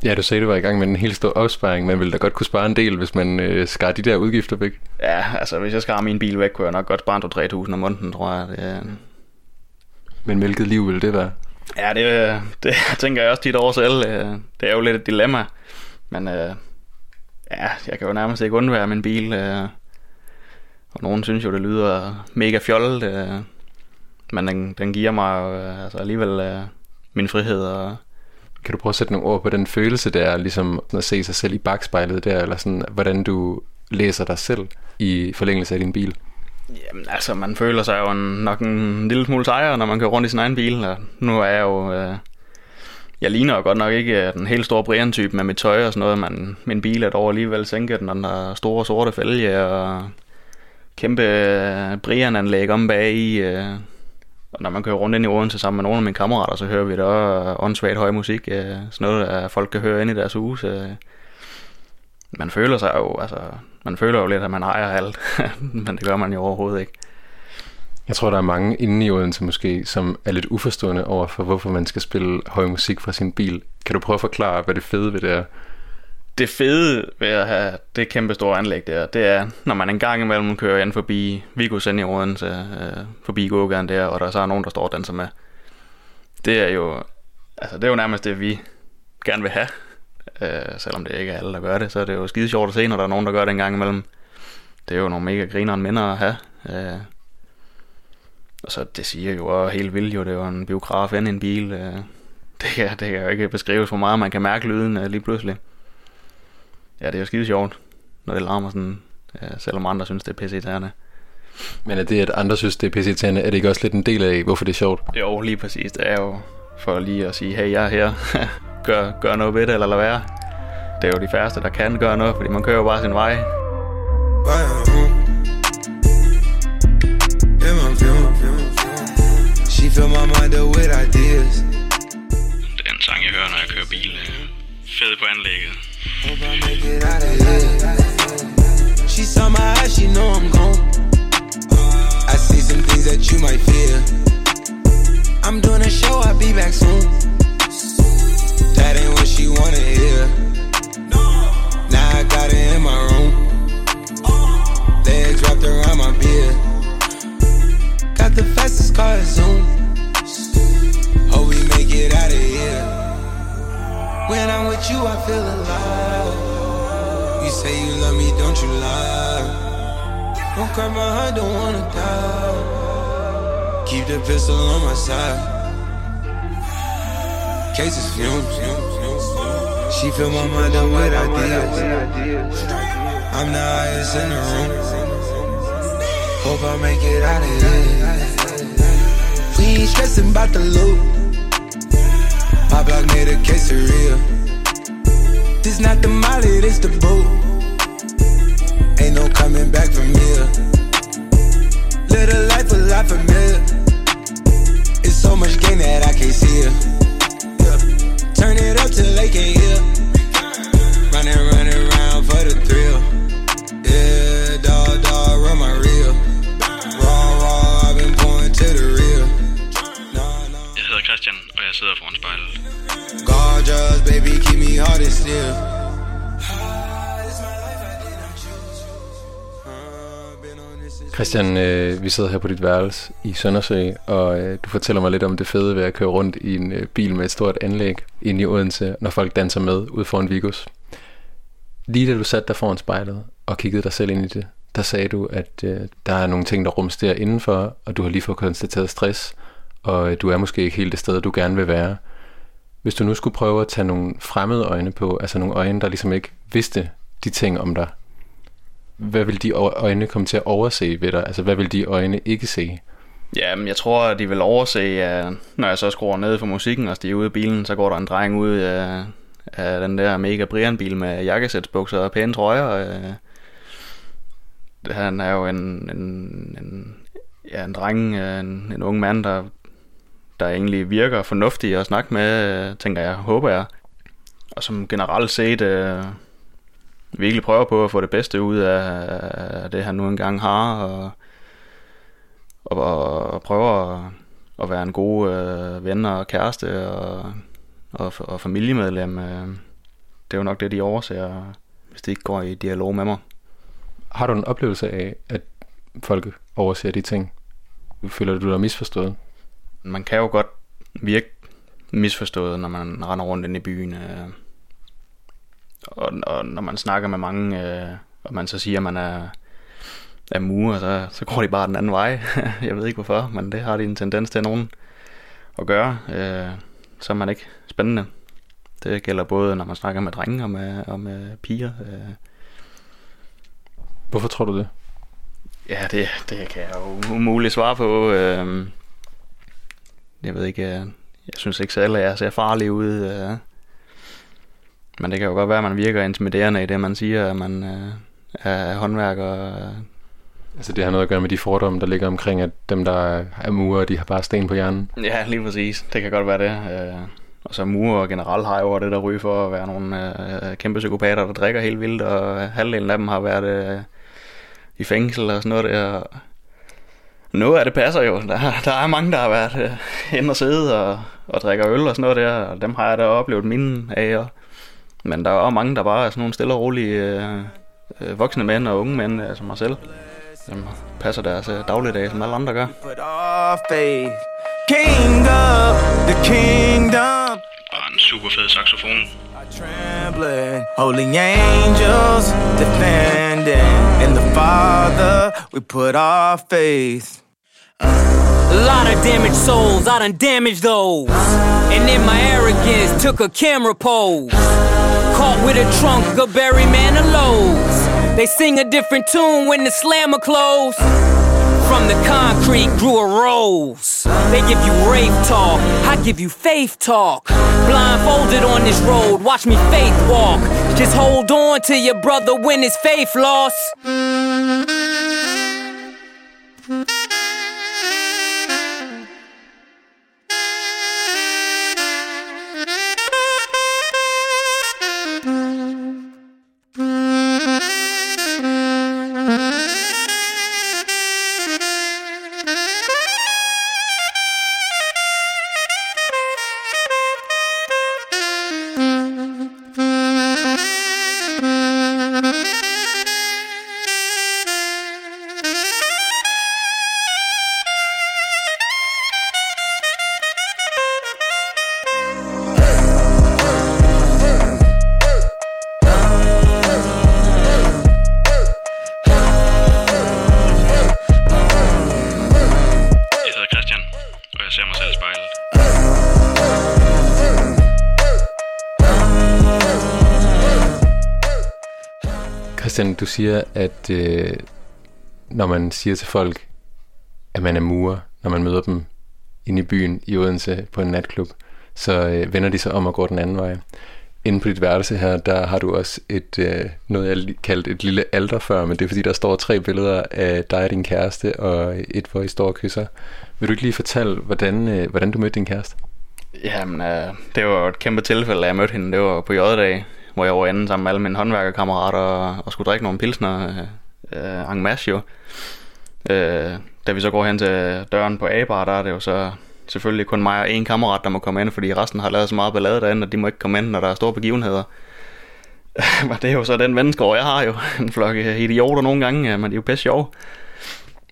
Ja, du sagde, du var i gang med en helt stor opsparing. Man ville da godt kunne spare en del, hvis man øh, skar de der udgifter væk. Ja, altså hvis jeg skar min bil væk, kunne jeg nok godt spare 2-3.000 om måneden, tror jeg. Det, øh. Men hvilket liv ville det være? Ja, det, det tænker jeg også tit over selv. Øh, Det er jo lidt et dilemma. Men øh, ja, jeg kan jo nærmest ikke undvære min bil. Øh, og nogen synes jo, det lyder mega fjollet. Øh, men den, den giver mig øh, altså alligevel øh, min frihed. Og, Kan du prøve at sætte nogle ord på den følelse, der er ligesom at se sig selv i bagspejlet der, eller sådan, hvordan du læser dig selv i forlængelse af din bil? Jamen altså, man føler sig jo en, nok en lille smule sejr, når man kører rundt i sin egen bil. Og nu er jeg jo... Øh, jeg ligner jo godt nok ikke øh, den helt store Brian-type med mit tøj og sådan noget, men min bil er dog alligevel sænket, når den har store sorte fælge og kæmpe øh, Brian-anlæg om bag i. Øh, og når man kører rundt ind i Odense sammen med nogle af mine kammerater, så hører vi da øh, åndssvagt høj musik. Øh, sådan noget, at folk kan høre ind i deres hus. Øh. Man føler sig jo, altså, man føler jo lidt, at man ejer alt, men det gør man jo overhovedet ikke. Jeg tror, der er mange inde i Odense måske, som er lidt uforstående over for, hvorfor man skal spille høj musik fra sin bil. Kan du prøve at forklare, hvad det fede ved det er? Det fede ved at have det kæmpe store anlæg der, det er, når man en gang imellem kører ind forbi Vigo i Odense, øh, forbi gågaden der, og der så er nogen, der står og danser med. Det er jo, altså det er jo nærmest det, vi gerne vil have. Øh, selvom det ikke er alle, der gør det, så er det jo skide sjovt at se, når der er nogen, der gør det en gang imellem. Det er jo nogle mega grineren minder at have. Øh, og så det siger jo også helt vildt jo, det er jo en biograf ind i en bil. Øh, det, kan, det kan jo ikke beskrives for meget, man kan mærke lyden øh, lige pludselig ja, det er jo skide sjovt, når det larmer sådan, ja, selvom andre synes, det er pisse irriterende. Men er det, at andre synes, det er pisse er det ikke også lidt en del af, hvorfor det er sjovt? Jo, lige præcis. Det er jo for lige at sige, hey, jeg er her. gør, gør noget ved det, eller lad være. Det er jo de færreste, der kan gøre noget, fordi man kører jo bare sin vej. She fill my mind up with ideas. Det er en sang, jeg hører, når jeg kører bil. øh, Fed på anlægget. She saw my eyes, she know I'm gone. I see some things that you might fear. I'm doing a show, I'll be back soon. That ain't what she. Now I got it in my room. Legs wrapped around my beard. Got the fastest car Zoom. Hope we make it out of here. When I'm with you, I feel alive. You say you love me, don't you lie? Don't cry my heart, don't wanna die. Keep the pistol on my side. cases fumes. She fill my mind up with ideas. I'm the highest in the room. Hope I make it out of here. We ain't stressing about the loot. My block made a quesadilla. This not the molly, this the boot. Ain't no coming back from here. Live a life a lot familiar. It's so much gain that I can't see it. Yeah. Turn it up till they can't hear. Christian, øh, vi sidder her på dit værelse i Søndersø, og øh, du fortæller mig lidt om det fede ved at køre rundt i en øh, bil med et stort anlæg ind i Odense, når folk danser med ud foran Vigos. Lige da du satte dig foran spejlet og kiggede dig selv ind i det, der sagde du, at øh, der er nogle ting, der rumsterer indenfor, og du har lige fået konstateret stress, og øh, du er måske ikke helt det sted, du gerne vil være. Hvis du nu skulle prøve at tage nogle fremmede øjne på, altså nogle øjne, der ligesom ikke vidste de ting om dig, hvad vil de øjne komme til at overse ved dig? Altså, hvad vil de øjne ikke se? Ja, men jeg tror, at de vil overse, at når jeg så skruer ned for musikken og stiger ud af bilen, så går der en dreng ud af, af den der mega Brian bil med jakkesætsbukser og pæne trøjer. Øh, han er jo en, en, en, ja, en dreng, en, en ung mand, der, der egentlig virker fornuftig at snakke med, øh, tænker jeg, håber jeg. Og som generelt set øh, virkelig prøver på at få det bedste ud af, det, han nu engang har, og, og, og, prøver at, at være en god øh, ven og kæreste og, og, og familiemedlem. Øh. Det er jo nok det, de overser, hvis det ikke går i dialog med mig. Har du en oplevelse af, at folk overser de ting? Føler du dig misforstået? Man kan jo godt virke misforstået, når man render rundt ind i byen. Øh. Og, og når man snakker med mange, øh, og man så siger, at man er, er murer, så, så går de bare den anden vej. jeg ved ikke hvorfor, men det har de en tendens til nogen at gøre. Øh, så er man ikke spændende. Det gælder både, når man snakker med drenge og med, og med piger. Øh. Hvorfor tror du det? Ja, det, det kan jeg jo umuligt svare på. Øh, jeg ved ikke, jeg, jeg synes ikke at jeg ser farlig ud. Øh. Men det kan jo godt være, at man virker intimiderende i det, man siger, at man øh, er håndværker. Altså det har noget at gøre med de fordomme, der ligger omkring, at dem, der er, er murer, de har bare sten på hjernen. Ja, lige præcis. Det kan godt være det. Øh, og så murer generelt har jo det der ryge for at være nogle øh, kæmpe psykopater, der drikker helt vildt, og halvdelen af dem har været øh, i fængsel og sådan noget der. Noget af det passer jo. Der, der er mange, der har været øh, inde og sidde og, og drikker øl og sådan noget der, og dem har jeg da oplevet mine af. Og, men der er også mange, der bare er sådan nogle stille og rolige øh, øh, voksne mænd og unge mænd, øh, som mig selv. Som passer deres øh, dagligdag, som alle andre gør. Put our faith. King of the kingdom. Bare en super fed saxofon. Trembling, holy angels defending. In the Father, we put our faith. A lot of damaged souls, I done damaged those. And in my arrogance, took a camera pose. With a trunk the berry man of Barry Manilow's. They sing a different tune when the slammer close. From the concrete grew a rose. They give you rave talk, I give you faith talk. Blindfolded on this road, watch me faith walk. Just hold on to your brother when his faith lost. Christian, du siger, at øh, når man siger til folk, at man er murer, når man møder dem inde i byen i Odense på en natklub, så øh, vender de sig om og går den anden vej. Inde på dit værelse her, der har du også et, øh, noget, jeg kaldte et lille alter før, men det er fordi, der står tre billeder af dig og din kæreste, og et, hvor I står og kysser. Vil du ikke lige fortælle, hvordan, øh, hvordan du mødte din kæreste? Jamen, øh, det var et kæmpe tilfælde, at jeg mødte hende. Det var på J-dag, hvor jeg var inde sammen med alle mine håndværkerkammerater og, og skulle drikke nogle pilsner øh, en masse jo. Øh, da vi så går hen til døren på A-bar, der er det jo så selvfølgelig kun mig og en kammerat, der må komme ind, fordi resten har lavet så meget ballade derinde, at de må ikke komme ind, når der er store begivenheder. Men det er jo så den venskår, jeg har jo. En flok øh, idioter nogle gange, men de er jo pisse sjove.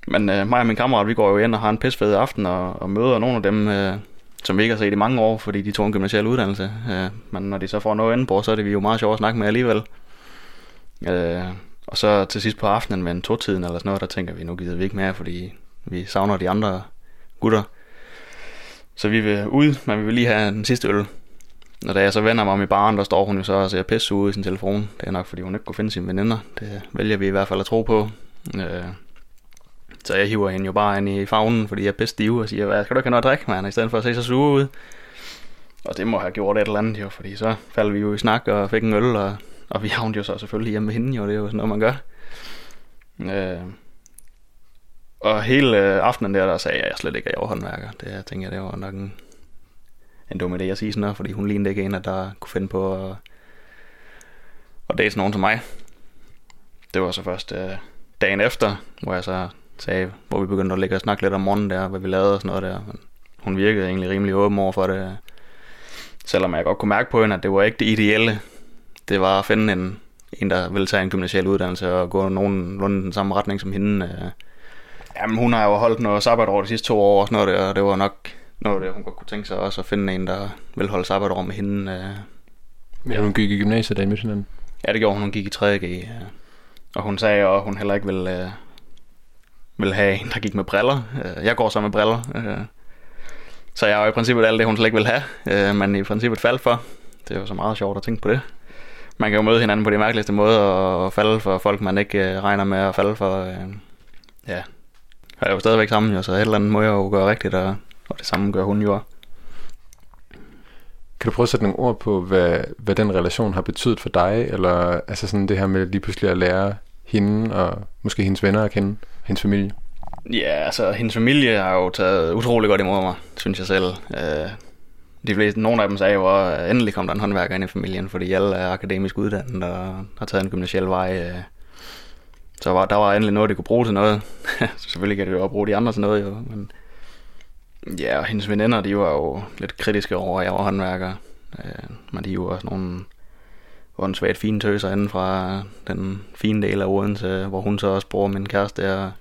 Men øh, mig og min kammerat, vi går jo ind og har en pisse fed aften og, og møder nogle af dem, øh, som vi ikke har set i mange år, fordi de tog en gymnasial uddannelse. Øh, men når de så får noget inde på, så er det vi jo meget sjovt at snakke med alligevel. Øh, og så til sidst på aftenen med en to-tiden eller sådan noget, der tænker vi, nu gider vi ikke mere, fordi vi savner de andre gutter. Så vi vil ud, men vi vil lige have den sidste øl. Og da jeg så vender mig om i baren, der står hun jo så og ser pisse ud i sin telefon. Det er nok, fordi hun ikke kunne finde sine veninder. Det vælger vi i hvert fald at tro på. Øh, så jeg hiver hende jo bare ind i fagnen, fordi jeg er bedst stiv og siger, hvad skal du ikke have noget at drikke, mand, i stedet for at se så sur ud. Og det må have gjort et eller andet jo, fordi så faldt vi jo i snak og fik en øl, og, og vi havnede jo så selvfølgelig hjemme ved hende jo, det er jo sådan noget, man gør. Øh, og hele øh, aftenen der, der sagde jeg, at jeg slet ikke er håndværker. Det jeg tænker jeg, det var nok en, en dum idé at sige sådan noget, fordi hun lignede ikke en, der kunne finde på at, at date nogen som mig. Det var så først øh, dagen efter, hvor jeg så sagde, hvor vi begyndte at ligge og snakke lidt om morgenen der, hvad vi lavede og sådan noget der. Men hun virkede egentlig rimelig åben over for det. Selvom jeg godt kunne mærke på hende, at det var ikke det ideelle. Det var at finde en, en der ville tage en gymnasial uddannelse og gå nogenlunde den samme retning som hende. øh. Jamen, hun har jo holdt noget sabbatår de sidste to år og sådan noget der, og det var nok noget det, hun godt kunne tænke sig også at finde en, der vil holde sabbatår med hende. øh. Men hun gik i gymnasiet, da I mødte hinanden? Ja, det gjorde hun. Hun gik i 3G. Ja. Og hun sagde at hun heller ikke ville, øh, ville have en, der gik med briller. Øh, jeg går så med briller. Øh, så jeg er jo i princippet alt det, hun slet ikke vil have, øh, men i princippet faldt for. Det er jo så meget sjovt at tænke på det. Man kan jo møde hinanden på de mærkeligste måder og falde for folk, man ikke regner med at falde for. Ja, jeg er jo stadigvæk sammen, jo, så et eller andet må jeg jo gøre rigtigt, og, og det samme gør hun jo. også. Kan du prøve at sætte nogle ord på, hvad, hvad den relation har betydet for dig? Eller altså sådan det her med lige pludselig at lære hende og måske hendes venner at kende, hendes familie? Ja, altså hendes familie har jo taget utrolig godt imod mig, synes jeg selv. Øh, de fleste, nogle af dem sagde jo, at øh, endelig kom der en håndværker ind i familien, fordi alle er akademisk uddannet og har taget en gymnasiel vej. øh. Så var, der var endelig noget, de kunne bruge til noget. Selvfølgelig kan de jo bruge de andre til noget, jo. Men ja, og hendes veninder, de var jo lidt kritiske over, at jeg var håndværker. Øh, men de er jo også nogle åndssvagt fine tøser inden fra den fine del af Odense, hvor hun så også bor min kæreste. Og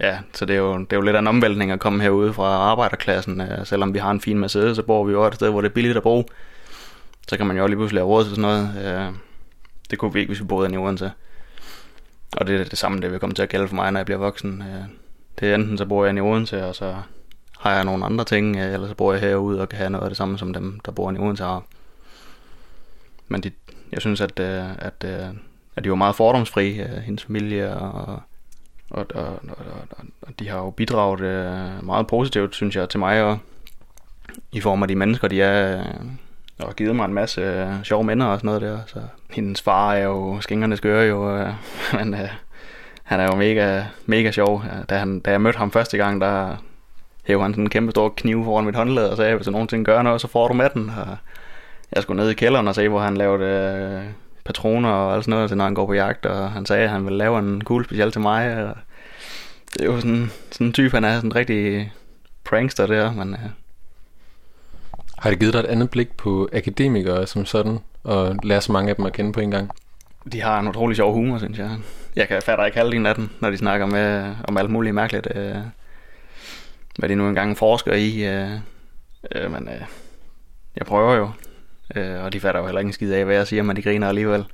ja, så det er, jo, det er jo lidt af en omvæltning at komme herude fra arbejderklassen. Øh, selvom vi har en fin Mercedes, så bor vi jo et sted, hvor det er billigt at bo. Så kan man jo lige pludselig have råd til sådan noget. Øh, det kunne vi ikke, hvis vi boede inde i Odense. Og det er det samme, det vil komme til at gælde for mig, når jeg bliver voksen. Øh, det er enten, så bor jeg inde i Odense, og så har jeg nogle andre ting, eller så bor jeg herude og kan have noget af det samme, som dem, der bor inde i Odense har. Men de, jeg synes, at, øh, at, øh, at de var meget fordomsfri, øh, hendes familie, og, og, og, og, og, og de har jo bidraget øh, meget positivt, synes jeg, til mig, og i form af de mennesker, de er, øh, og givet mig en masse øh, sjove minder og sådan noget der. Så hendes far er jo skingerne skøre jo, øh, men øh, han er jo mega, mega sjov. Da, han, da jeg mødte ham første gang, der hævde han sådan en kæmpe stor kniv foran mit håndled og sagde, hvis du nogensinde gør noget, så får du med den. Og jeg skulle ned i kælderen og se, hvor han lavede øh, patroner og alt sådan noget, til når han går på jagt, og han sagde, at han ville lave en cool special til mig. Og det er jo sådan, sådan en type, han er sådan en rigtig prankster der, men øh, Har det givet dig et andet blik på akademikere som sådan, og lære så mange af dem at kende på en gang? de har en utrolig sjov humor, synes jeg. Jeg kan fatter ikke halvdelen af den, når de snakker med, om alt muligt mærkeligt. Øh, hvad de nu engang forsker i. Øh, øh, men øh, jeg prøver jo. Øh, og de fatter jo heller ikke en skid af, hvad jeg siger, men de griner alligevel.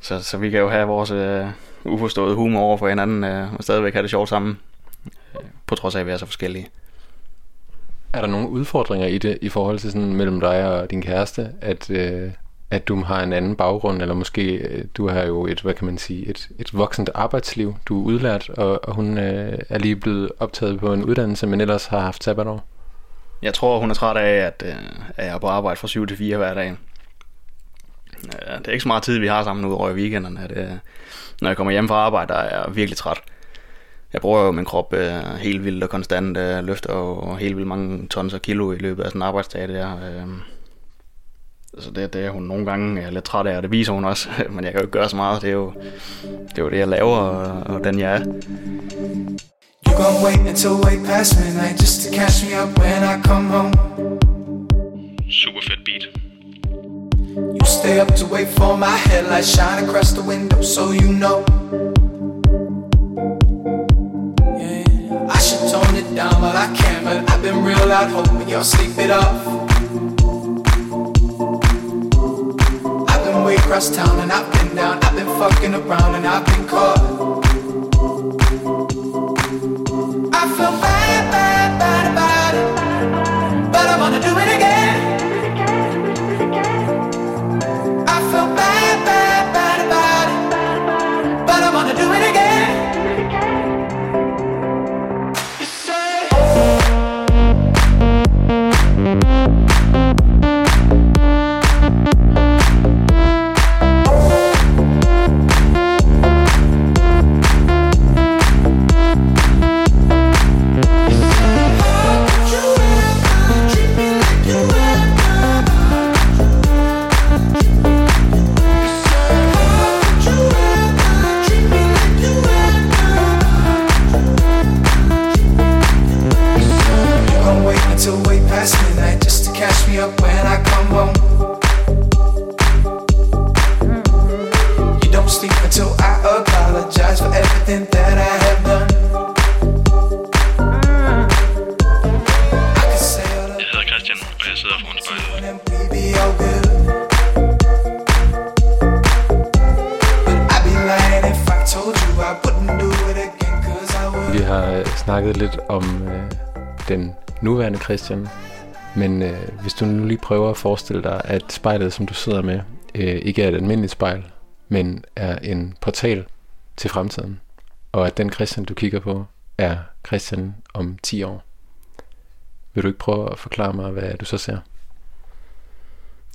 Så, så vi kan jo have vores øh, uforståede humor over for hinanden, øh, og stadigvæk have det sjovt sammen. Øh, på trods af, at vi er så forskellige. Er der nogle udfordringer i det, i forhold til sådan mellem dig og din kæreste, at, øh, at du har en anden baggrund, eller måske øh, du har jo et, hvad kan man sige, et, et voksent arbejdsliv. Du er udlært, og, og hun øh, er lige blevet optaget på en uddannelse, men ellers har haft sabbatår. Jeg tror, hun er træt af, at, øh, at jeg er på arbejde fra 7 til 4 hver dag. Det er ikke så meget tid, vi har sammen ud over i weekenderne. At, når jeg kommer hjem fra arbejde, der er jeg virkelig træt. Jeg bruger jo min krop øh, helt vildt og konstant. Øh, løfter jo helt vildt mange tons og kilo i løbet af sådan en arbejdsdag der. Øh, så det, det er hun nogle gange er lidt træt af, og det viser hun også. Men jeg kan jo ikke gøre så meget. Det er jo det, er jo det jeg laver, og, og den jeg er. You gon' wait until way past midnight just to catch me up when I come home. Super fedt beat. You stay up to wait for my headlights shine across the window so you know. Yeah, I should tone it down, but I can't. But I've been real loud, hoping you'll sleep it off. I've been way across town and I've been down. I've been fucking around and I've been caught. Christian, men øh, hvis du nu lige prøver at forestille dig, at spejlet, som du sidder med, øh, ikke er et almindeligt spejl, men er en portal til fremtiden, og at den Christian, du kigger på, er Christian om 10 år. Vil du ikke prøve at forklare mig, hvad du så ser?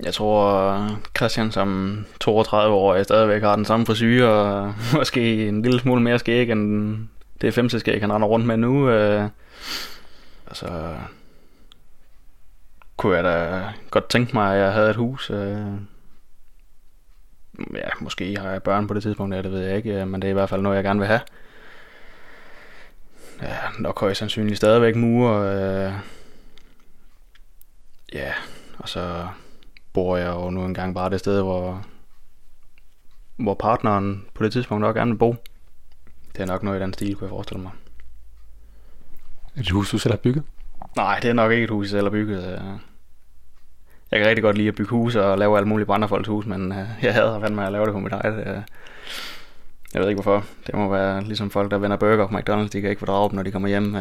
Jeg tror, Christian som 32 år stadigvæk har den samme frisyr, og måske en lille smule mere skæg end det femte skæg, han render rundt med nu. Øh, altså, kunne jeg da godt tænke mig, at jeg havde et hus. Øh, ja, måske har jeg børn på det tidspunkt, ja, det ved jeg ikke, øh, men det er i hvert fald noget, jeg gerne vil have. Ja, nok højst sandsynligt stadigvæk mure. Øh, ja, og så bor jeg jo nu engang bare det sted, hvor, hvor partneren på det tidspunkt også gerne vil bo. Det er nok noget i den stil, kunne jeg forestille mig. Er det et hus, du selv har bygget? Nej, det er nok ikke et hus, jeg selv har bygget. Øh. Jeg kan rigtig godt lide at bygge huse og lave alle mulige på andre folks hus, men øh, jeg hader fandme at lave det på mit eget. Øh. Jeg ved ikke hvorfor. Det må være ligesom folk, der vender burger på McDonald's. De kan ikke fordrage dem, når de kommer hjem.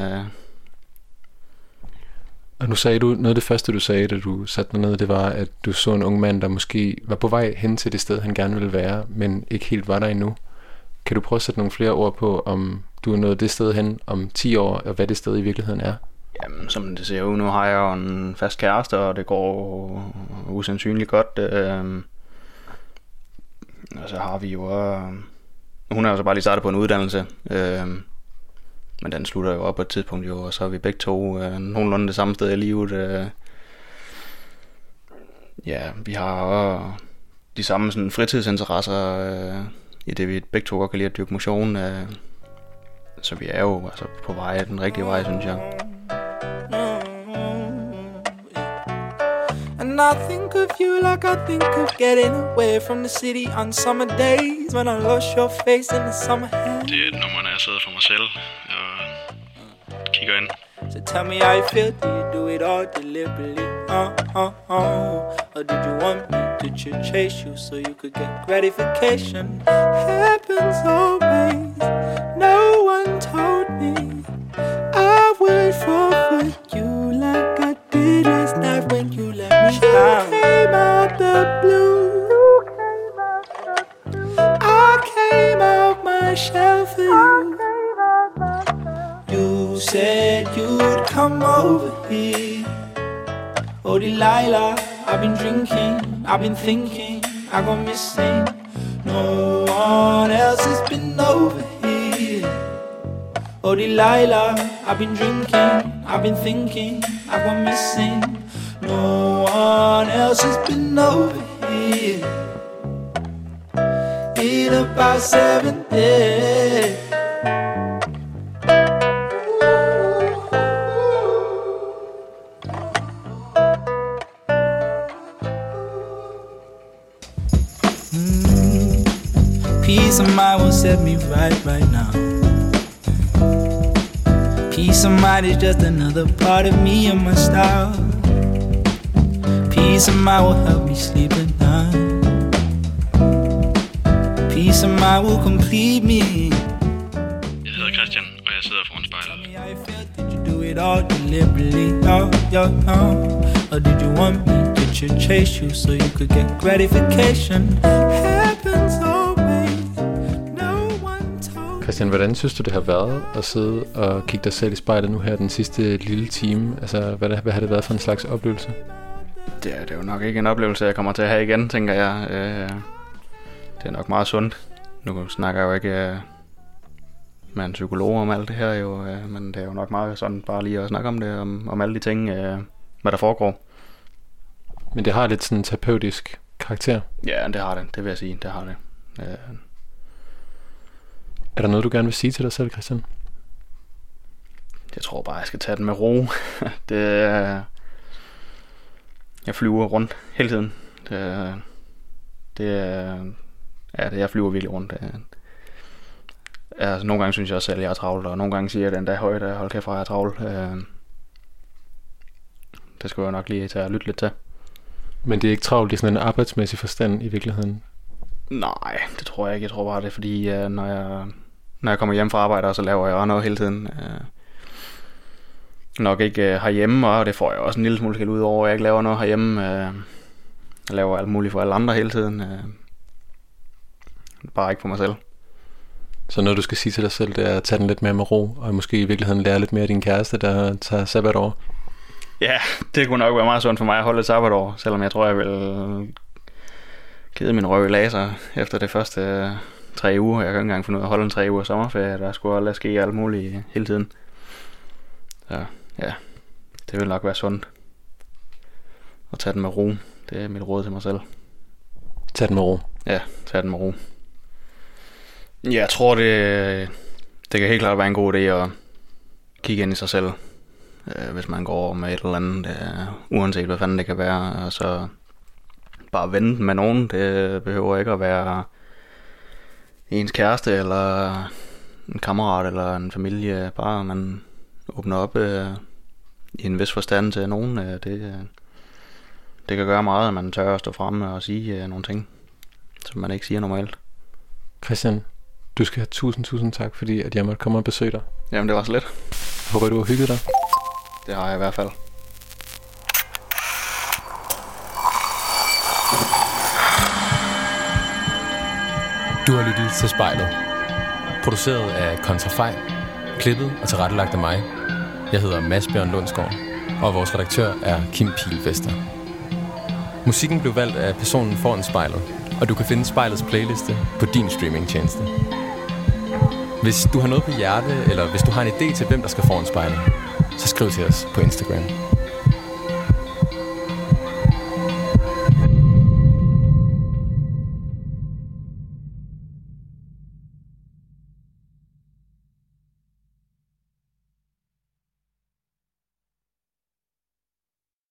Og nu sagde du, noget af det første, du sagde, da du satte dig ned, det var, at du så en ung mand, der måske var på vej hen til det sted, han gerne ville være, men ikke helt var der endnu. Kan du prøve at sætte nogle flere ord på, om du er nået det sted hen om 10 år, og hvad det sted i virkeligheden er? Jamen, som det ser ud nu, har jeg jo en fast kæreste, og det går usandsynligt godt. Øh, og så har vi jo... Øh, hun er jo så bare lige startet på en uddannelse, øh, men den slutter jo op på et tidspunkt jo, og så er vi begge to øh, nogenlunde det samme sted i livet. Øh. Ja, vi har øh, de samme sådan, fritidsinteresser, øh, i det vi begge to godt kan lide at dyrke motion. Øh. Så vi er jo altså, på vej den rigtige vej, synes jeg. I think of you like I think of getting away from the city on summer days when I lost your face in the summer hand. Det er et nummer, når jeg sidder for mig selv og kigger ind. So tell me how you feel. Do you do it all deliberately? Uh, uh, uh. Or did you want me to ch- chase you so you could get gratification? Happens always. No out. came out the blue. I came out my shell for you. You said you'd come over here. Oh, Delilah, I've been drinking, I've been thinking, I've go missing. No one else has been over here. Oh, Delilah, I've been drinking, I've been thinking, I've go missing. No one else has been over here. In about seven days. Mm. Peace of mind will set me right right now. Peace of mind is just another part of me and my style. Peace of mind will help me sleep at night. Peace of mind will complete me. Jeg hedder Christian, og jeg sidder foran spejlet. Did you do it all deliberately? Oh, yo, oh. Or did you want me to ch- chase you so you could get gratification? Happens always. No one told Christian, hvordan synes du, det har været at sidde og kigge dig selv i spejlet nu her den sidste lille time? Altså, hvad, hvad har det været for en slags oplevelse? Det er, det er jo nok ikke en oplevelse, jeg kommer til at have igen, tænker jeg. Øh, det er nok meget sundt. Nu snakker jeg jo ikke øh, med en psykolog om alt det her, jo, øh, men det er jo nok meget sådan bare lige at snakke om det, om, om alle de ting, øh, hvad der foregår. Men det har lidt sådan en terapeutisk karakter. Ja, det har det, det vil jeg sige, det har det. Øh, Er der noget, du gerne vil sige til dig selv, Christian? jeg tror bare, jeg skal tage den med ro. det er... Jeg flyver rundt hele tiden. Det, er- det er... Ja, det, jeg flyver virkelig rundt. Det, er- altså, nogle gange synes jeg også selv, at jeg er travlt, og nogle gange siger jeg den der højt, at hold kæft, jeg er travlt. Øh, det skal jeg nok lige tage og lytte lidt til. Men det er ikke travlt i sådan en arbejdsmæssig forstand i virkeligheden. Nej, det tror jeg ikke. Jeg tror bare, det er fordi, øh, når, jeg, når jeg kommer hjem fra arbejde, så laver jeg noget hele tiden. Øh, nok ikke øh, herhjemme, og det får jeg også en lille smule skæld ud over, at jeg ikke laver noget herhjemme. Øh, jeg laver alt muligt for alle andre hele tiden. Øh, bare ikke for mig selv. Så noget, du skal sige til dig selv, det er at tage den lidt mere med ro, og måske i virkeligheden lære lidt mere af din kæreste, der tager sabbatår. Ja, det kunne nok være meget sundt for mig at holde et sabbatår, selvom jeg tror, jeg vil kede min røv i laser efter det første øh, tre uger. Jeg kan ikke engang finde ud af at holde en tre uger sommerferie. Der skulle også ske alt muligt hele tiden. Så ja, det vil nok være sundt at tage den med ro. Det er mit råd til mig selv. Tag den med ro. Ja, tag den med ro. Jeg tror, det, det kan helt klart være en god idé at kigge ind i sig selv, øh, hvis man går med et eller andet, øh, uanset hvad fanden det kan være, og så bare vente med nogen. Det behøver ikke at være ens kæreste, eller en kammerat, eller en familie. Bare man åbner op øh, i en vis forstand til nogen. Øh, det, øh, det kan gøre meget, at man tør at stå fremme og sige øh, nogle ting, som man ikke siger normalt. Christian, du skal have tusind, tusind tak, fordi at jeg måtte komme og besøge dig. Jamen, det var så lidt. Håber, du har hygget dig. Det har jeg i hvert fald. Du har lyttet til spejlet. Produceret af Kontrafej. Klippet og tilrettelagt af mig. Jeg hedder Mads Bjørn Lundsgaard, og vores redaktør er Kim Pilvester. Musikken blev valgt af personen foran spejlet, og du kan finde spejlets playliste på din streamingtjeneste. Hvis du har noget på hjerte, eller hvis du har en idé til, hvem der skal foran spejlet, så skriv til os på Instagram.